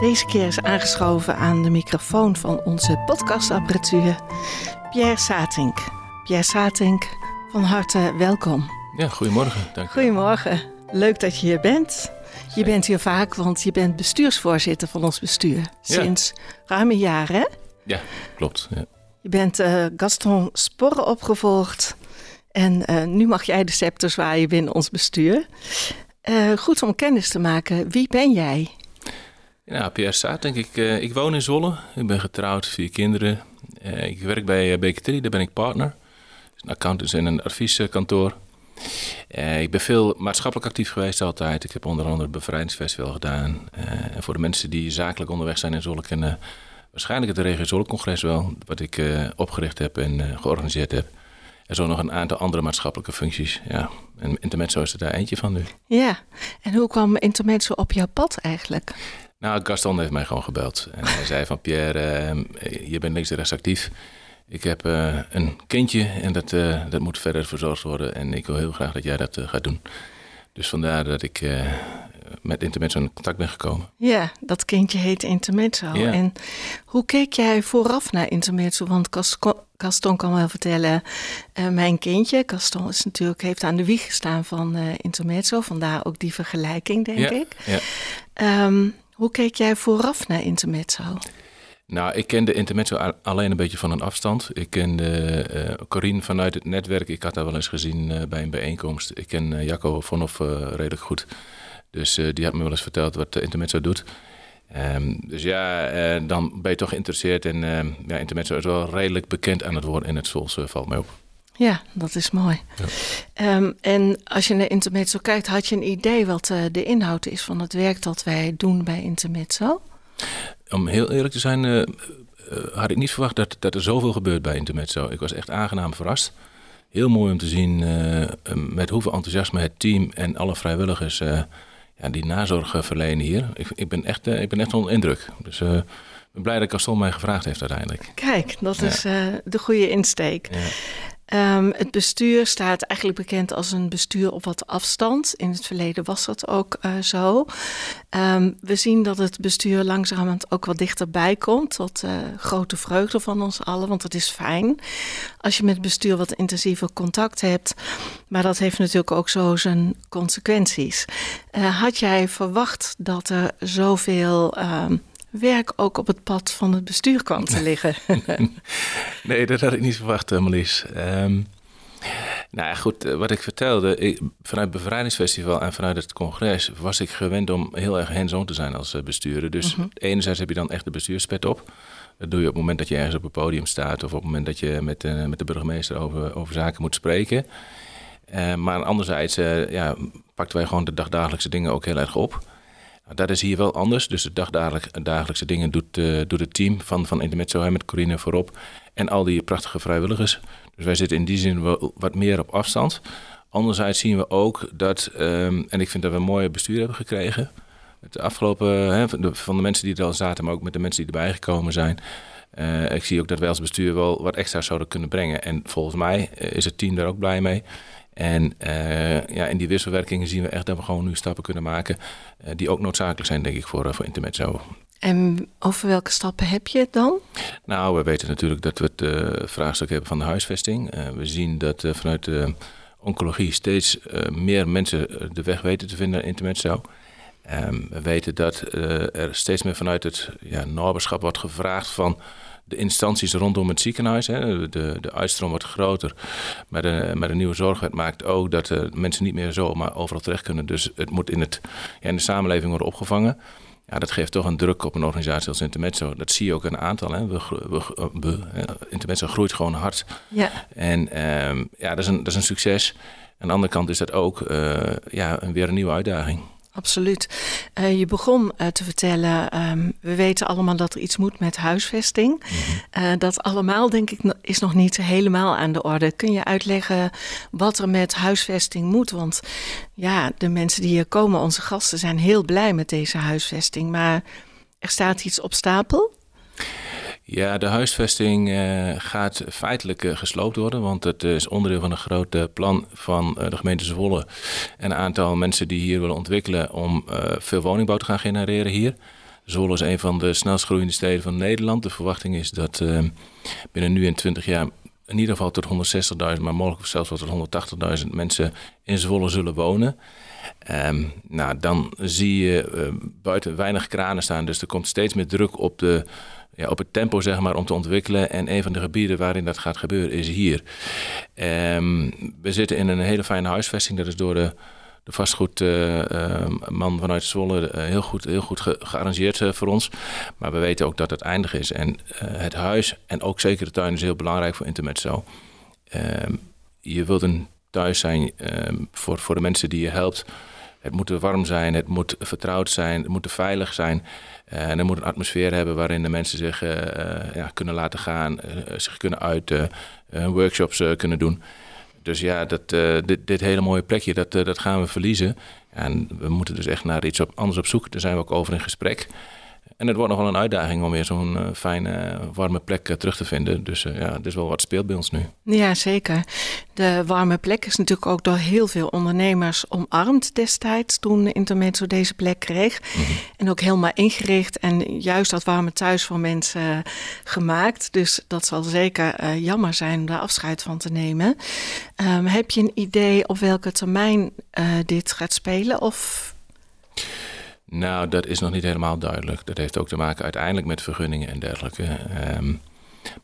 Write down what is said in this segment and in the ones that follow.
Deze keer is aangeschoven aan de microfoon van onze podcastapparatuur Pierre Satink. Pierre Satink, van harte welkom. Ja, goedemorgen. Dank. Goedemorgen, leuk dat je hier bent. Je bent hier vaak, want je bent bestuursvoorzitter van ons bestuur. Sinds ruim een jaar, hè? Ja, klopt. Ja. Je bent eh, Gaston Sporre opgevolgd. En eh, nu mag jij de scepter zwaaien binnen ons bestuur. Eh, goed om kennis te maken. Wie ben jij? Ja, Pierre denk ik. ik woon in Zwolle. Ik ben getrouwd, vier kinderen. ik werk bij uh, daar ben ik partner. Een accountant in een advieskantoor. ik ben veel maatschappelijk actief geweest altijd. Ik heb onder andere het Bevrijdingsfestival gedaan. en voor de mensen die zakelijk onderweg zijn in Zwolle kennen waarschijnlijk het regio Zwolle-congres wel, wat ik opgericht heb en georganiseerd heb. En zo nog een aantal andere maatschappelijke functies. Ja. En Intermezzo is er daar eentje van nu. Ja, en hoe kwam Intermezzo op jouw pad eigenlijk? Nou, Gaston heeft mij gewoon gebeld. En hij zei van Pierre, uh, je bent links en rechts actief. Ik heb uh, een kindje en dat, uh, dat moet verder verzorgd worden. En ik wil heel graag dat jij dat gaat doen. Dus vandaar dat ik met Intermezzo in contact ben gekomen. Ja, dat kindje heet Intermezzo. Ja. En hoe keek jij vooraf naar Intermezzo? Want Gaston kan wel vertellen, uh, mijn kindje, Gaston is natuurlijk, heeft aan de wieg gestaan van uh, Intermezzo. Vandaar ook die vergelijking, denk ja, ik. Ja. Um, hoe keek jij vooraf naar Intermezzo? Nou, ik kende Intermezzo alleen een beetje van een afstand. Ik kende uh, Corine vanuit het netwerk. Ik had haar wel eens gezien uh, bij een bijeenkomst. Ik ken uh, Jacco Vonhoff redelijk goed. Dus die had me wel eens verteld wat Intermezzo doet. Um, dus ja, dan ben je toch geïnteresseerd. En uh, ja, Intermezzo is wel redelijk bekend aan het worden in het uh, valt mij op. Ja, dat is mooi. Ja. Um, en als je naar Intermezzo kijkt, had je een idee wat de inhoud is van het werk dat wij doen bij Intermezzo? Om heel eerlijk te zijn, had ik niet verwacht dat, dat er zoveel gebeurt bij Intermezzo. Ik was echt aangenaam verrast. Heel mooi om te zien met hoeveel enthousiasme het team en alle vrijwilligers ja, die nazorg verlenen hier. Ik, ik, ben echt, ik ben echt onder indruk. Dus ik ben blij dat Gaston mij gevraagd heeft uiteindelijk. Kijk, dat ja. is uh, de goede insteek. Ja. Um, het bestuur staat eigenlijk bekend als een bestuur op wat afstand. In het verleden was dat ook uh, zo. Um, we zien dat het bestuur langzamerhand ook wat dichterbij komt. Tot uh, grote vreugde van ons allen, want het is fijn als je met het bestuur wat intensiever contact hebt. Maar dat heeft natuurlijk ook zo zijn consequenties. Uh, had jij verwacht dat er zoveel um, werk ook op het pad van het bestuur kwam te liggen. nee, dat had ik niet verwacht, Marlies. Um, nou ja, goed, wat ik vertelde, ik, vanuit het Bevrijdingsfestival en vanuit het congres was ik gewend om heel erg hands-on te zijn als bestuurder. Dus -hmm. enerzijds heb je dan echt de bestuurspet op. Dat doe je op het moment dat je ergens op een podium staat of op het moment dat je met, uh, met de burgemeester over, over zaken moet spreken. Uh, maar anderzijds ja, pakten wij gewoon de dagdagelijkse dingen ook heel erg op. Dat is hier wel anders. Dus de dagdagelijkse dingen doet, uh, doet het team van, van Intermezzo met Corine voorop. En al die prachtige vrijwilligers. Dus wij zitten in die zin wel wat meer op afstand. Anderzijds zien we ook dat, um, en ik vind dat we een mooie bestuur hebben gekregen. De afgelopen, hè, van, de, mensen die er al zaten, maar ook met de mensen die erbij gekomen zijn. Uh, ik zie ook dat wij als bestuur wel wat extra zouden kunnen brengen. En volgens mij is het team daar ook blij mee. En uh, ja, in die wisselwerkingen zien we echt dat we gewoon nu stappen kunnen maken uh, die ook noodzakelijk zijn, denk ik, voor, uh, voor Intermezzo. En over welke stappen heb je het dan? Nou, we weten natuurlijk dat we het vraagstuk hebben van de huisvesting. we zien dat vanuit de oncologie steeds meer mensen de weg weten te vinden naar Intermezzo. Um, we weten dat er steeds meer vanuit het ja, naberschap wordt gevraagd van de instanties rondom het ziekenhuis. Hè, de, de uitstroom wordt groter. Maar de, maar de nieuwe zorgwet maakt ook dat uh, mensen niet meer zomaar overal terecht kunnen. Dus het moet in, het, ja, in de samenleving worden opgevangen. Ja, dat geeft toch een druk op een organisatie als Intermezzo. Dat zie je ook in een aantal. Hè. We, we, we, Intermezzo groeit gewoon hard. Ja. En um, ja, dat is, een, dat is een succes. Aan de andere kant is dat ook uh, ja, weer een nieuwe uitdaging. Absoluut. Uh, je begon uh, te vertellen, um, we weten allemaal dat er iets moet met huisvesting. -hmm. uh, dat allemaal, denk ik, is nog niet helemaal aan de orde. Kun je uitleggen wat er met huisvesting moet? Want ja, de mensen die hier komen, onze gasten, zijn heel blij met deze huisvesting. Maar er staat iets op stapel? Ja, de huisvesting uh, gaat feitelijk uh, gesloopt worden, want het is onderdeel van een groot plan van de gemeente Zwolle en een aantal mensen die hier willen ontwikkelen om veel woningbouw te gaan genereren hier. Zwolle is een van de snelst groeiende steden van Nederland. De verwachting is dat binnen nu en 20 jaar in ieder geval tot 160.000, maar mogelijk zelfs tot 180.000 mensen in Zwolle zullen wonen. Um, nou, dan zie je buiten weinig kranen staan, dus er komt steeds meer druk op de ja, op het tempo zeg maar, om te ontwikkelen. En een van de gebieden waarin dat gaat gebeuren is hier. Um, we zitten in een hele fijne huisvesting. Dat is door de, de vastgoedman uh, vanuit Zwolle heel goed, heel goed ge gearrangeerd voor ons. Maar we weten ook dat het eindig is. En het huis en ook zeker de tuin is heel belangrijk voor Intermezzo. Um, je wilt een thuis zijn um, voor, voor de mensen die je helpt. Het moet warm zijn, het moet vertrouwd zijn, het moet veilig zijn. Uh, en er moet een atmosfeer hebben waarin de mensen zich uh, ja, kunnen laten gaan, zich kunnen uiten, workshops kunnen doen. Dus ja, dat, dit, dit, hele mooie plekje, dat, dat gaan we verliezen. En we moeten dus echt naar iets op, anders op zoek. Daar zijn we ook over in gesprek. En het wordt nog wel een uitdaging om weer zo'n uh, fijne, warme plek uh, terug te vinden. Dus uh, ja, het is wel wat speelt bij ons nu. Ja, zeker. De warme plek is natuurlijk ook door heel veel ondernemers omarmd destijds toen Intermezzo deze plek kreeg. Mm -hmm. En ook helemaal ingericht en juist dat warme thuis voor mensen gemaakt. Dus dat zal zeker jammer zijn om daar afscheid van te nemen. Um, heb je een idee op welke termijn dit gaat spelen? Of nou, dat is nog niet helemaal duidelijk. Dat heeft ook te maken uiteindelijk met vergunningen en dergelijke. Um,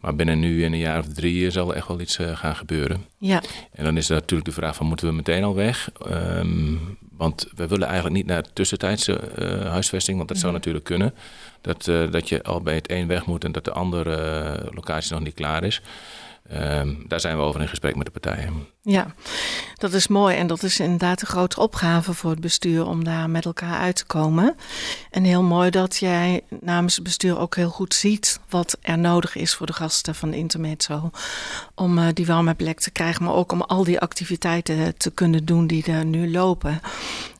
maar binnen nu en een jaar of drie zal er echt wel iets uh, gaan gebeuren. Ja. En dan is er natuurlijk de vraag van moeten we meteen al weg? Um, want we willen eigenlijk niet naar tussentijdse uh, huisvesting, want dat zou natuurlijk kunnen. Dat, uh, dat je al bij het een weg moet en dat de andere locatie nog niet klaar is. Um, daar zijn we over in gesprek met de partijen. Ja, dat is mooi en dat is inderdaad een grote opgave voor het bestuur om daar met elkaar uit te komen. En heel mooi dat jij namens het bestuur ook heel goed ziet wat er nodig is voor de gasten van de Intermezzo. Om uh, die warme plek te krijgen, maar ook om al die activiteiten te kunnen doen die er nu lopen.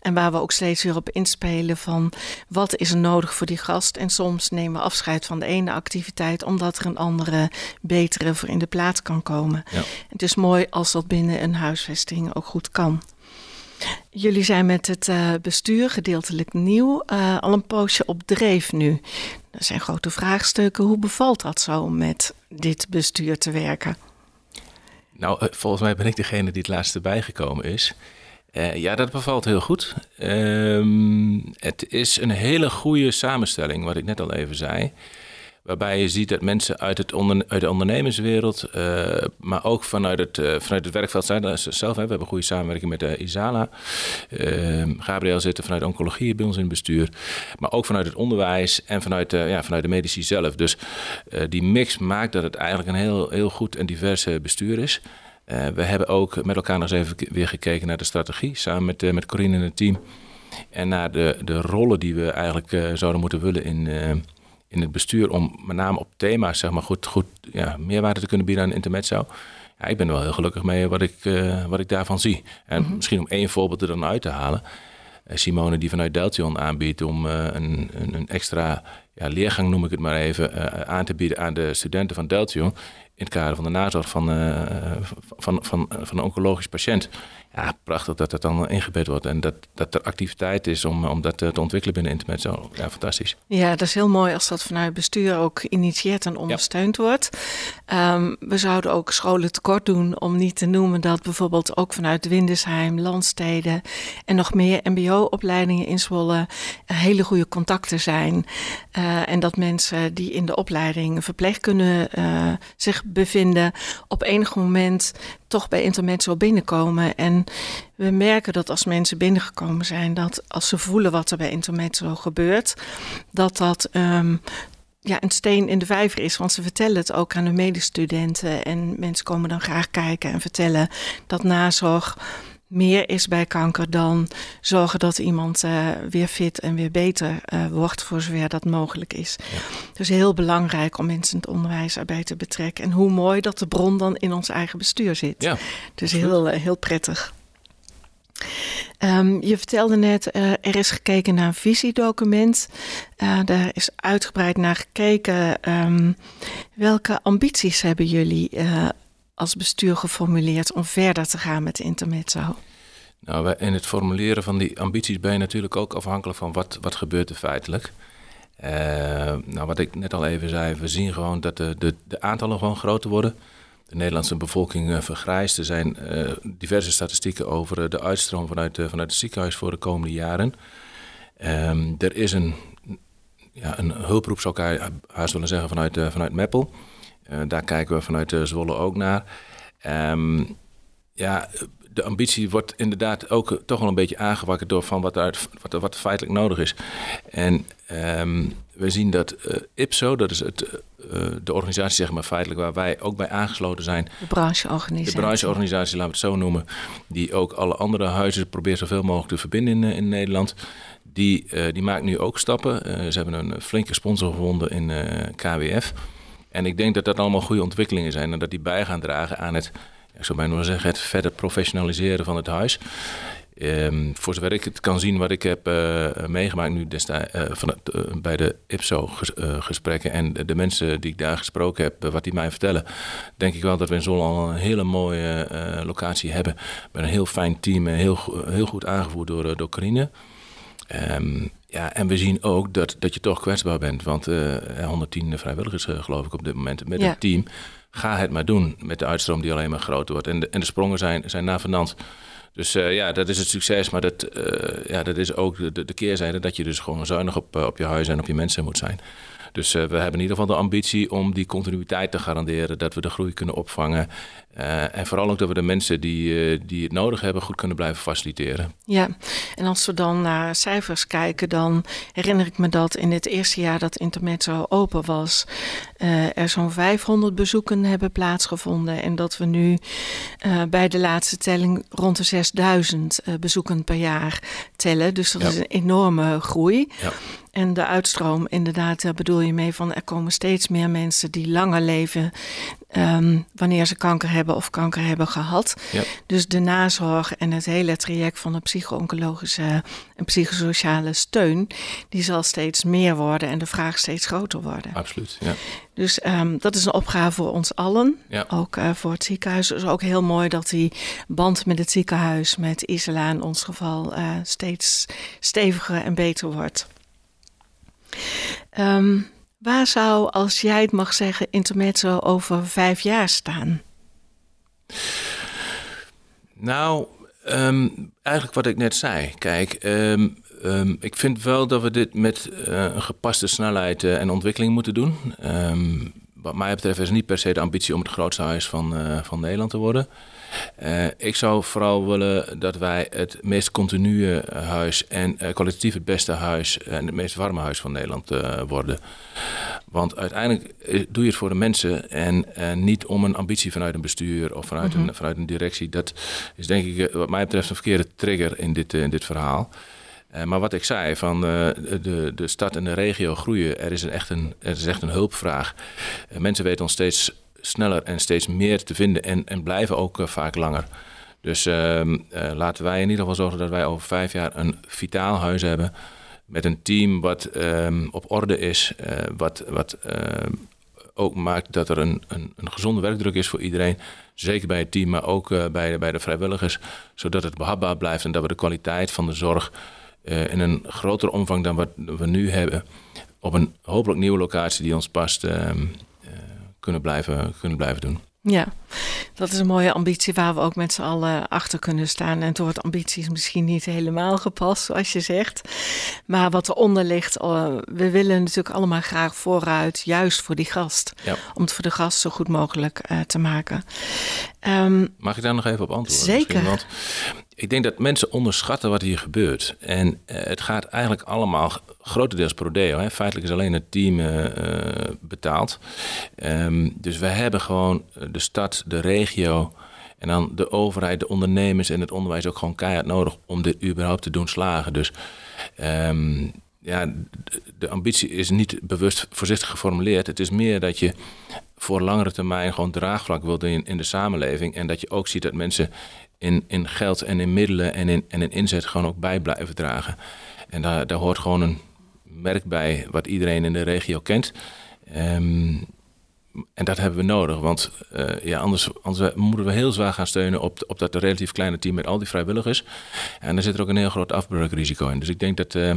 En waar we ook steeds weer op inspelen van wat is er nodig voor die gast. En soms nemen we afscheid van de ene activiteit omdat er een andere, betere voor in de plaats kan komen. Ja. Het is mooi als dat binnen een huisvesting ook goed kan. Jullie zijn met het uh, bestuur gedeeltelijk nieuw, uh, al een poosje op dreef nu. Dat zijn grote vraagstukken. Hoe bevalt dat zo om met dit bestuur te werken? Nou, uh, volgens mij ben ik degene die het laatste bijgekomen is. Uh, ja, dat bevalt heel goed. Um, het is een hele goede samenstelling, wat ik net al even zei. Waarbij je ziet dat mensen uit, het onder, uit de ondernemerswereld, uh, maar ook vanuit het, uh, vanuit het werkveld zijn zelf. We hebben goede samenwerking met de Isala. Ehm, Gabriel zit er vanuit oncologie bij ons in het bestuur. Maar ook vanuit het onderwijs en vanuit, ja, vanuit de medici zelf. Dus die mix maakt dat het eigenlijk een heel, heel goed en divers bestuur is. Uh, we hebben ook met elkaar nog eens even weer gekeken naar de strategie, samen met, uh, met Corine en het team. En naar de, de rollen die we eigenlijk uh, zouden moeten willen in, in het bestuur. Om met name op thema's zeg maar, goed, goed ja, meerwaarde te kunnen bieden aan Intermezzo. Ja, ik ben er wel heel gelukkig mee wat ik, wat ik daarvan zie. En mm -hmm. misschien om één voorbeeld er dan uit te halen. Simone die vanuit Deltion aanbiedt om een, een, een, extra ja, leergang, noem ik het maar even, aan te bieden aan de studenten van Deltion in het kader van de nazorg van, uh, van, van, van een oncologisch patiënt. Ja, prachtig dat dat dan ingebed wordt en dat, dat er activiteit is om, om dat te ontwikkelen binnen Internet. Zo, ja, fantastisch. Ja, dat is heel mooi als dat vanuit bestuur ook initieerd en ondersteund ja. wordt. Um, we zouden ook scholen tekort doen om niet te noemen dat bijvoorbeeld ook vanuit Windesheim, Landsteden en nog meer MBO-opleidingen in Zwolle hele goede contacten zijn. Uh, en dat mensen die in de opleiding verpleeg kunnen uh, zich bevinden, op enig moment toch bij Intermezzo binnenkomen. En we merken dat als mensen binnengekomen zijn, dat als ze voelen wat er bij Intermezzo gebeurt, dat dat um, ja, een steen in de vijver is. Want ze vertellen het ook aan de medestudenten. En mensen komen dan graag kijken en vertellen dat nazorg meer is bij kanker dan zorgen dat iemand uh, weer fit en weer beter uh, wordt, voor zover dat mogelijk is. Ja. Dus heel belangrijk om mensen het onderwijs erbij te betrekken. En hoe mooi dat de bron dan in ons eigen bestuur zit. Ja, dus heel, heel prettig. Um, je vertelde net, uh, er is gekeken naar een visiedocument. Uh, daar is uitgebreid naar gekeken. Um, welke ambities hebben jullie uh, als bestuur geformuleerd om verder te gaan met de intermezzo? Nou, in het formuleren van die ambities ben je natuurlijk ook afhankelijk van wat, wat gebeurt er feitelijk. nou, wat ik net al even zei, we zien gewoon dat de, de, de aantallen gewoon groter worden de Nederlandse bevolking uh, vergrijst. Er zijn uh, diverse statistieken over uh, de uitstroom vanuit, vanuit het ziekenhuis voor de komende jaren. Um, er is een, ja, een hulproep, zou ik haast willen zeggen, vanuit, vanuit Meppel. Daar kijken we vanuit Zwolle ook naar. Um, ja, de ambitie wordt inderdaad ook toch wel een beetje aangewakkerd door van wat, er, wat, wat feitelijk nodig is. En um, we zien dat uh, IPSO, dat is het, uh, de organisatie zeg maar feitelijk waar wij ook bij aangesloten zijn. De brancheorganisatie. De brancheorganisatie, laten we het zo noemen. Die ook alle andere huizen probeert zoveel mogelijk te verbinden in, in Nederland. Die, uh, die maakt nu ook stappen. ze hebben een flinke sponsor gevonden in KWF. En ik denk dat dat allemaal goede ontwikkelingen zijn en dat die bij gaan dragen aan het ik zou bijna zeggen, het verder professionaliseren van het huis. Um, voor zover ik het kan zien wat ik heb uh, meegemaakt nu uh, van bij de IPSO-gesprekken en de, mensen die ik daar gesproken heb, wat die mij vertellen, denk ik wel dat we in Zon al een hele mooie locatie hebben. Met een heel fijn team heel, heel goed aangevoerd door, door Carine. Um, ja, en we zien ook dat, dat je toch kwetsbaar bent. Want 110 vrijwilligers geloof ik op dit moment met ja. een team ga het maar doen met de uitstroom die alleen maar groter wordt. En de, en de sprongen zijn, zijn navenant. Dus uh, ja, dat is het succes, maar dat, ja, dat is ook de, de keerzijde dat je dus gewoon zuinig op, op je huis en op je mensen moet zijn. Dus we hebben in ieder geval de ambitie om die continuïteit te garanderen, dat we de groei kunnen opvangen. Uh, en vooral ook dat we de mensen die, uh, die het nodig hebben goed kunnen blijven faciliteren. Ja, en als we dan naar cijfers kijken, dan herinner ik me dat in het eerste jaar dat Intermezzo open was, er zo'n 500 bezoeken hebben plaatsgevonden. En dat we nu bij de laatste telling rond de 6000 bezoeken per jaar tellen. Dus dat ja. is een enorme groei. Ja. En de uitstroom, inderdaad, daar bedoel je mee van er komen steeds meer mensen die langer leven um, wanneer ze kanker hebben of kanker hebben gehad. Ja. Dus de nazorg en het hele traject van de psycho-oncologische en psychosociale steun, die zal steeds meer worden en de vraag steeds groter worden. Absoluut, ja. Dus um, dat is een opgave voor ons allen, ja. ook uh, voor het ziekenhuis. Het is ook heel mooi dat die band met het ziekenhuis, met Isela in ons geval, uh, steeds steviger en beter wordt. Um, waar zou, als jij het mag zeggen, Intermezzo over vijf jaar staan? Nou, um, eigenlijk wat ik net zei. Kijk, um, um, ik vind wel dat we dit met uh, een gepaste snelheid uh, en ontwikkeling moeten doen. Wat mij betreft is niet per se de ambitie om het grootste huis van, uh, van Nederland te worden. Uh, ik zou vooral willen dat wij het meest continue huis en uh, kwalitatief het beste huis en het meest warme huis van Nederland worden. Want uiteindelijk doe je het voor de mensen en niet om een ambitie vanuit een bestuur of vanuit, mm -hmm. een, vanuit een directie. Dat is denk ik wat mij betreft een verkeerde trigger in dit, in dit verhaal. Uh, maar wat ik zei, van uh, de, de stad en de regio groeien, er is, een echt, een, er is echt een hulpvraag. Uh, mensen weten ons steeds sneller en steeds meer te vinden en, en blijven ook vaak langer. Dus uh, laten wij in ieder geval zorgen dat wij over vijf jaar een vitaal huis hebben. Met een team wat um, op orde is. Wat wat ehm, ook maakt dat er een, een, een, gezonde werkdruk is voor iedereen. Zeker bij het team, maar ook bij, bij de vrijwilligers. Zodat het behapbaar blijft en dat we de kwaliteit van de zorg in een grotere omvang dan wat we nu hebben. Op een hopelijk nieuwe locatie die ons past ehm, kunnen blijven, kunnen blijven doen. Ja, dat is een mooie ambitie waar we ook met z'n allen achter kunnen staan. En het woord ambitie is misschien niet helemaal gepast, zoals je zegt. Maar wat eronder ligt, uh, we willen natuurlijk allemaal graag vooruit, juist voor die gast. Ja. Om het voor de gast zo goed mogelijk uh, te maken. Um, Mag ik daar nog even op antwoorden? Zeker. Want ik denk dat mensen onderschatten wat hier gebeurt. En uh, het gaat eigenlijk allemaal grotendeels pro deo. Hè. Feitelijk is alleen het team uh, betaald. Um, dus we hebben gewoon de stad, de regio En dan de overheid, de ondernemers en het onderwijs ook gewoon keihard nodig om dit überhaupt te doen slagen. Dus ehm, ja, de ambitie is niet bewust voorzichtig geformuleerd. Het is meer dat je voor langere termijn gewoon draagvlak wilt in de samenleving. En dat je ook ziet dat mensen in, in geld en in middelen en in, en in inzet gewoon ook bij blijven dragen. En daar, daar hoort gewoon een merk bij wat iedereen in de regio kent. Ehm, en dat hebben we nodig, want uh, ja, anders, anders moeten we heel zwaar gaan steunen op, op dat relatief kleine team met al die vrijwilligers. En daar zit er ook een heel groot afbreukrisico in. Dus ik denk dat, uh,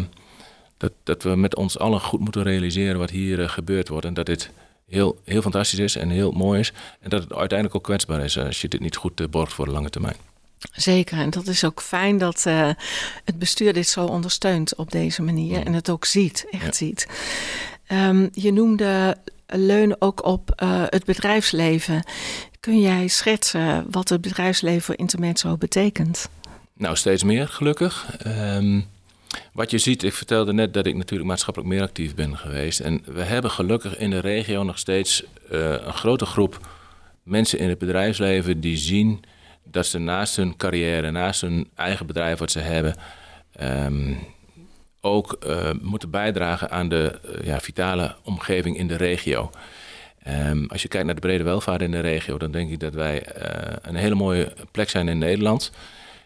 dat, dat we met ons allen goed moeten realiseren wat hier uh, gebeurd wordt. En dat dit heel, heel fantastisch is en heel mooi is. En dat het uiteindelijk ook kwetsbaar is als je dit niet goed borgt voor de lange termijn. Zeker, en dat is ook fijn dat uh, het bestuur dit zo ondersteunt op deze manier mm. en het ook ziet, echt ja. ziet. Um, je noemde leunen ook op uh, het bedrijfsleven. Kun jij schetsen wat het bedrijfsleven voor Intermezzo betekent? Nou, steeds meer gelukkig. Um, wat je ziet, ik vertelde net dat ik natuurlijk maatschappelijk meer actief ben geweest. En we hebben gelukkig in de regio nog steeds uh, een grote groep mensen in het bedrijfsleven die zien dat ze naast hun carrière, naast hun eigen bedrijf wat ze hebben, um, ook uh, moeten bijdragen aan de uh, ja, vitale omgeving in de regio. Um, als je kijkt naar de brede welvaart in de regio, dan denk ik dat wij uh, een hele mooie plek zijn in Nederland.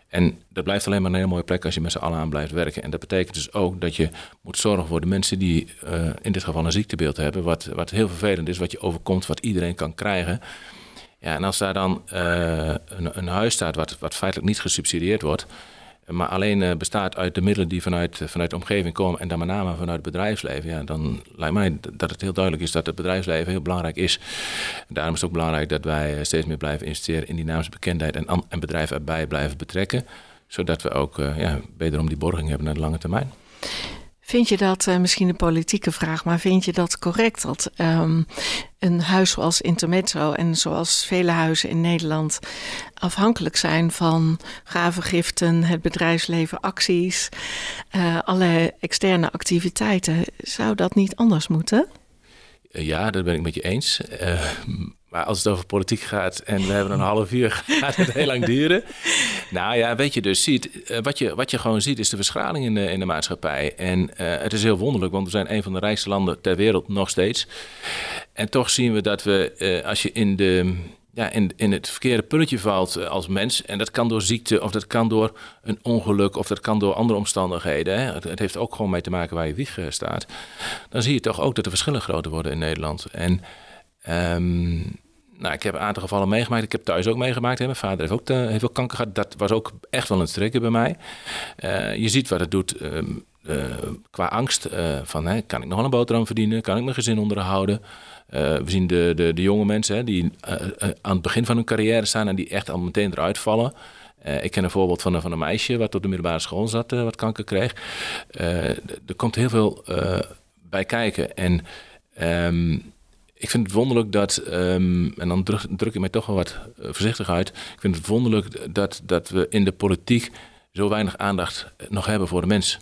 En dat blijft alleen maar een hele mooie plek als je met z'n allen aan blijft werken. En dat betekent dus ook dat je moet zorgen voor de mensen die in dit geval een ziektebeeld hebben, wat, wat heel vervelend is, wat je overkomt, wat iedereen kan krijgen. Ja, en als daar dan uh, een, een, huis staat wat, wat feitelijk niet gesubsidieerd wordt, maar alleen uh, bestaat uit de middelen die vanuit, vanuit de omgeving komen en dan met name vanuit het bedrijfsleven, ja, dan lijkt mij dat het heel duidelijk is dat het bedrijfsleven heel belangrijk is. Daarom is het ook belangrijk dat wij eh, steeds meer blijven investeren in dynamische bekendheid en, en bedrijven erbij blijven betrekken, zodat we ook ja, wederom die borging hebben naar de lange termijn. Vind je dat, uh, misschien een politieke vraag, maar vind je dat correct dat um, een huis zoals Intermezzo en zoals vele huizen in Nederland afhankelijk zijn van gavengiften, het bedrijfsleven, acties, uh, alle externe activiteiten? Zou dat niet anders moeten? Ja, dat ben ik met je eens. Uh, maar als het over politiek gaat en we hebben een half uur, gaat het heel lang duren. Nou ja, weet je dus ziet, uh, wat je, wat je gewoon ziet is de verschraling in de, in de maatschappij. En uh, het is heel wonderlijk, want we zijn een van de rijkste landen ter wereld nog steeds. En toch zien we dat we, als je in de ja, in, in het verkeerde pulletje valt eh, als mens. En dat kan door ziekte, of dat kan door een ongeluk, of dat kan door andere omstandigheden. Hè. Het, het, heeft ook gewoon mee te maken waar je wieg eh, staat. Dan zie je toch ook dat de verschillen groter worden in Nederland. En um, nou, ik heb een aantal gevallen meegemaakt. Ik heb thuis ook meegemaakt. Hè. Mijn vader heeft ook, de, eh, heeft kanker gehad. Dat was ook echt wel een trekken bij mij. Uh, je ziet wat het doet. Um, uh, qua angst van hè, kan ik nog een boterham verdienen? Kan ik mijn gezin onderhouden? We zien de, de, de jonge mensen hè, die aan het begin van hun carrière staan en die echt al meteen eruit vallen. ik ken een voorbeeld van een, van een meisje wat op de middelbare school zat, wat kanker kreeg. er komt heel veel bij kijken. En um, ik vind het wonderlijk dat, um, en dan druk, druk ik mij toch wel wat voorzichtig uit. Ik vind het wonderlijk dat, dat we in de politiek zo weinig aandacht nog hebben voor de mens.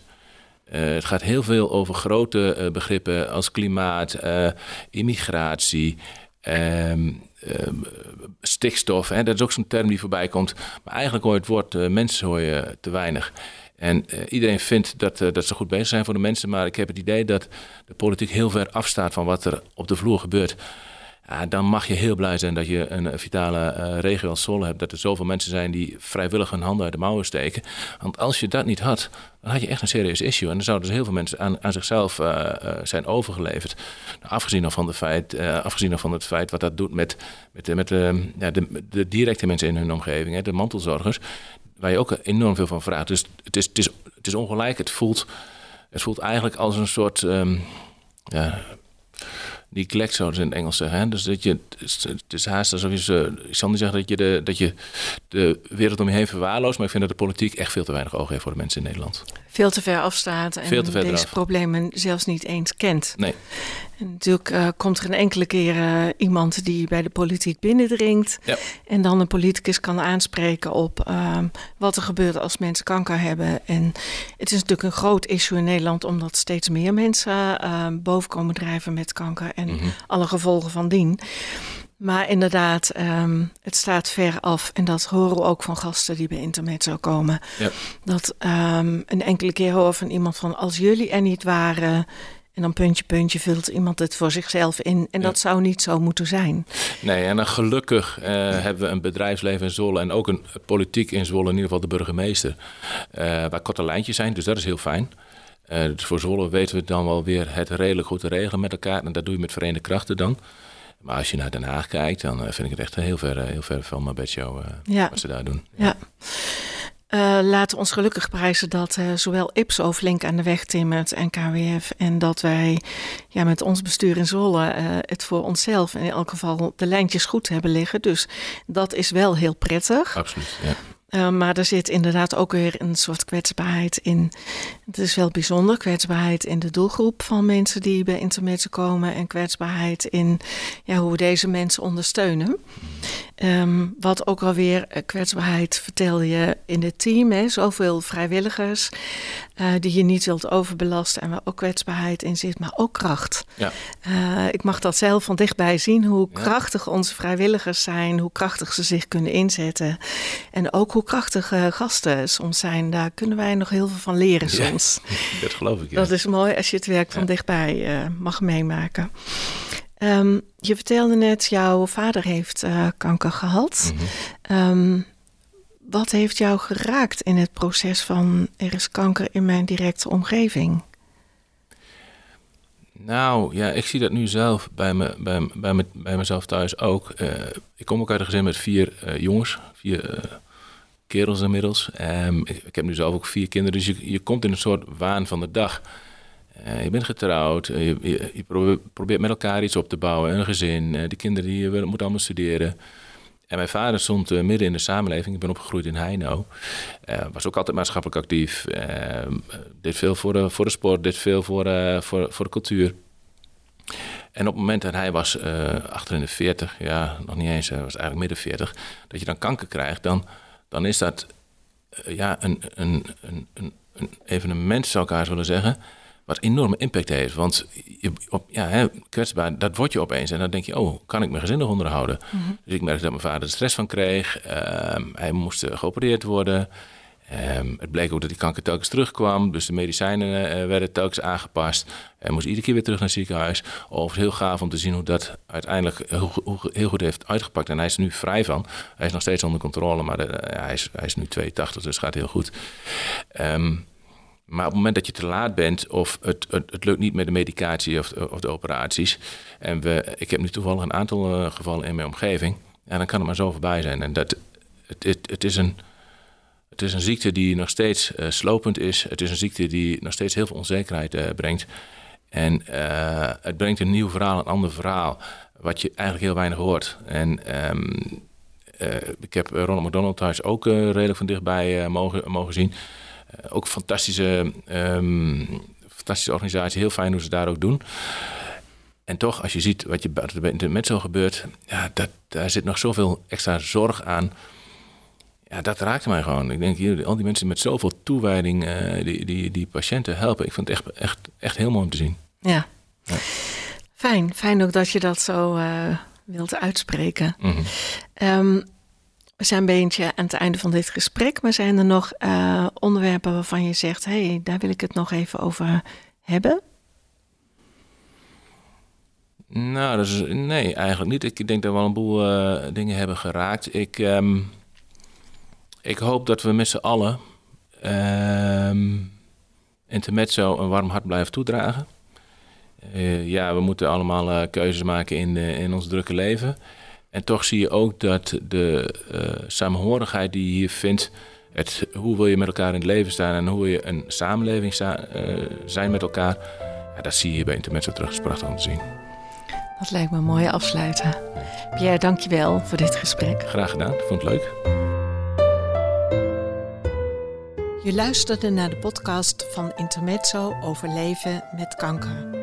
Uh, het gaat heel veel over grote begrippen als klimaat, immigratie, um, stikstof. Hè, dat is ook zo'n term die voorbij komt. Maar eigenlijk hoor je het woord mensen hoor je te weinig. En iedereen vindt dat, dat ze goed bezig zijn voor de mensen. Maar ik heb het idee dat de politiek heel ver afstaat van wat er op de vloer gebeurt. Dan mag je heel blij zijn dat je een vitale uh, regio als Zwolle hebt. Dat er zoveel mensen zijn die vrijwillig hun handen uit de mouwen steken. Want als je dat niet had, dan had je echt een serieus issue. En dan zouden dus heel veel mensen aan, aan zichzelf zijn overgeleverd. Nou, afgezien, van de feit, van het feit wat dat doet met, met, met de, de, directe mensen in hun omgeving. Hè, de mantelzorgers. Waar je ook enorm veel van vraagt. Dus het is, het is, het is ongelijk. Het voelt, het voelt eigenlijk als een soort... Um, ja, zouden ze in het Engels zeggen. Hè? Dus dat je, het is haast alsof je, ze, ik zal niet zeggen dat je, de, dat je de wereld om je heen verwaarloost, maar ik vind dat de politiek echt veel te weinig oog heeft voor de mensen in Nederland. Veel te ver afstaat en veel te ver deze problemen zelfs niet eens kent. Nee. En natuurlijk uh, komt er een enkele keer uh, iemand die bij de politiek binnendringt. Ja. En dan een politicus kan aanspreken op uh, wat er gebeurt als mensen kanker hebben. En het is natuurlijk een groot issue in Nederland, omdat steeds meer mensen boven komen drijven met kanker en mm -hmm. alle gevolgen van dien. Maar inderdaad, ehm, het staat ver af. En dat horen we ook van gasten die bij Intermezzo komen. Ja. Dat ehm, een enkele keer horen van iemand van... als jullie er niet waren... En dan puntje, puntje vult iemand het voor zichzelf in. En Ja. dat zou niet zo moeten zijn. Nee, en dan gelukkig eh, hebben we een bedrijfsleven in Zwolle en ook een politiek in Zwolle, in ieder geval de burgemeester, eh, waar korte lijntjes zijn. Dus dat is heel fijn. Eh, voor Zwolle weten we dan wel weer het redelijk goed te regelen met elkaar. En dat doe je met verenigde krachten dan. Maar als je naar Den Haag kijkt, dan eh, vind ik het echt heel ver, eh, heel ver van mijn bedshow Ja. wat ze daar doen. Ja. Eh, laten we ons gelukkig prijzen dat zowel Ipso flink aan de weg timmert en KWF. En dat wij ja, met ons bestuur in Zwolle het voor onszelf in elk geval de lijntjes goed hebben liggen. Dus dat is wel heel prettig. Absoluut. Ja. Uh, maar er zit inderdaad ook weer een soort kwetsbaarheid in. Het is wel bijzonder, kwetsbaarheid in de doelgroep van mensen die bij Intermezzo komen. En kwetsbaarheid in ja, hoe we deze mensen ondersteunen. Um, wat ook alweer uh, kwetsbaarheid vertelde je in het team. Hè? Zoveel vrijwilligers uh, die je niet wilt overbelasten. En waar ook kwetsbaarheid in zit, maar ook kracht. Ja. Uh, ik mag dat zelf van dichtbij zien. Hoe ja. krachtig onze vrijwilligers zijn. Hoe krachtig ze zich kunnen inzetten. En ook hoe krachtig gasten soms zijn. Daar kunnen wij nog heel veel van leren soms. Ja, dat geloof ik. Dat is mooi als je het werk van dichtbij mag meemaken. Um, je vertelde net, jouw vader heeft uh, kanker gehad. Mm -hmm. um, wat heeft jou geraakt in het proces van er is kanker in mijn directe omgeving? Nou, ja, ik zie dat nu zelf bij, me, bij, bij, me, bij mezelf thuis ook. Uh, ik kom ook uit een gezin met vier uh, jongens, vier uh, kerels inmiddels. Um, ik, heb nu zelf ook vier kinderen, dus je, je komt in een soort waan van de dag. Je bent getrouwd, je, je, probeert, met elkaar iets op te bouwen, een gezin. De kinderen die moeten allemaal studeren. En mijn vader stond midden in de samenleving. Ik ben opgegroeid in Heino. was ook altijd maatschappelijk actief. deed veel voor de, voor de sport, deed veel voor, voor, voor de cultuur. En op het moment dat hij was achter in de 40, ja, nog niet eens, hij was eigenlijk midden 40, dat je dan kanker krijgt, dan, dan is dat ja, een, een, een, een, een evenement, zou ik haar willen zeggen wat enorme impact heeft. Want je, op, ja, hè, kwetsbaar, dat word je opeens. En dan denk je, oh, kan ik mijn gezin nog onderhouden? Mm -hmm. Dus ik merkte dat mijn vader er stress van kreeg. Um, hij moest uh, geopereerd worden. Um, het bleek ook dat die kanker telkens terugkwam. Dus de medicijnen uh, werden telkens aangepast. Hij moest iedere keer weer terug naar het ziekenhuis. Overigens heel gaaf om te zien hoe dat uiteindelijk heel, heel goed heeft uitgepakt. En hij is er nu vrij van. Hij is nog steeds onder controle, maar de, uh, hij, is, hij is nu 82, dus het gaat heel goed. Um, maar op het moment dat je te laat bent of het, het, het lukt niet met de medicatie of, of, de operaties. En we, ik heb nu toevallig een aantal uh, gevallen in mijn omgeving. En dan kan het maar zo voorbij zijn. En dat, het, het, het, is, een, het is een ziekte die nog steeds uh, slopend is. Het is een ziekte die nog steeds heel veel onzekerheid uh, brengt. En het brengt een nieuw verhaal, een ander verhaal. Wat je eigenlijk heel weinig hoort. En um, ik heb Ronald McDonald thuis ook redelijk van dichtbij mogen, mogen zien. Uh, ook fantastische, um, fantastische organisatie. Heel fijn hoe ze daar ook doen. En toch, als je ziet wat je met zo gebeurt, ja, dat, daar zit nog zoveel extra zorg aan. Ja, dat raakte mij gewoon. Ik denk, hier, al die mensen met zoveel toewijding uh, die, die, die patiënten helpen. Ik vind het echt, echt, echt heel mooi om te zien. Ja. ja. Fijn. Fijn ook dat je dat zo uh, wilt uitspreken. Mm -hmm. um, zijn een beetje aan het einde van dit gesprek, maar zijn er nog uh, onderwerpen waarvan je zegt: hé, hey, daar wil ik het nog even over hebben? Nou, nee, eigenlijk niet. Ik denk dat we al een boel uh, dingen hebben geraakt. Ik, um, ik hoop dat we met z'n allen um, Intermezzo een warm hart blijven toedragen. Uh, ja, we moeten allemaal keuzes maken in, in ons drukke leven. En toch zie je ook dat de uh, samenhorigheid die je hier vindt, het, hoe wil je met elkaar in het leven staan en hoe wil je een samenleving sta, uh, zijn met elkaar, ja, dat zie je hier bij Intermezzo terug. Dat is prachtig om te zien. Dat lijkt me een mooie afsluiten. Pierre, dank je wel voor dit gesprek. Graag gedaan, ik vond het leuk. Je luisterde naar de podcast van Intermezzo over leven met kanker.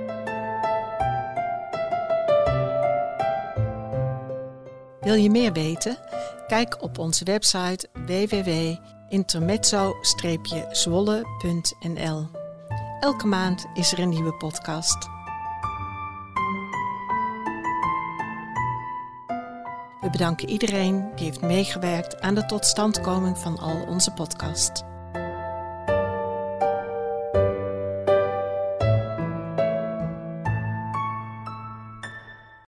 Wil je meer weten? Kijk op onze website www.intermezzo-zwolle.nl. Elke maand is er een nieuwe podcast. We bedanken iedereen die heeft meegewerkt aan de totstandkoming van al onze podcasts.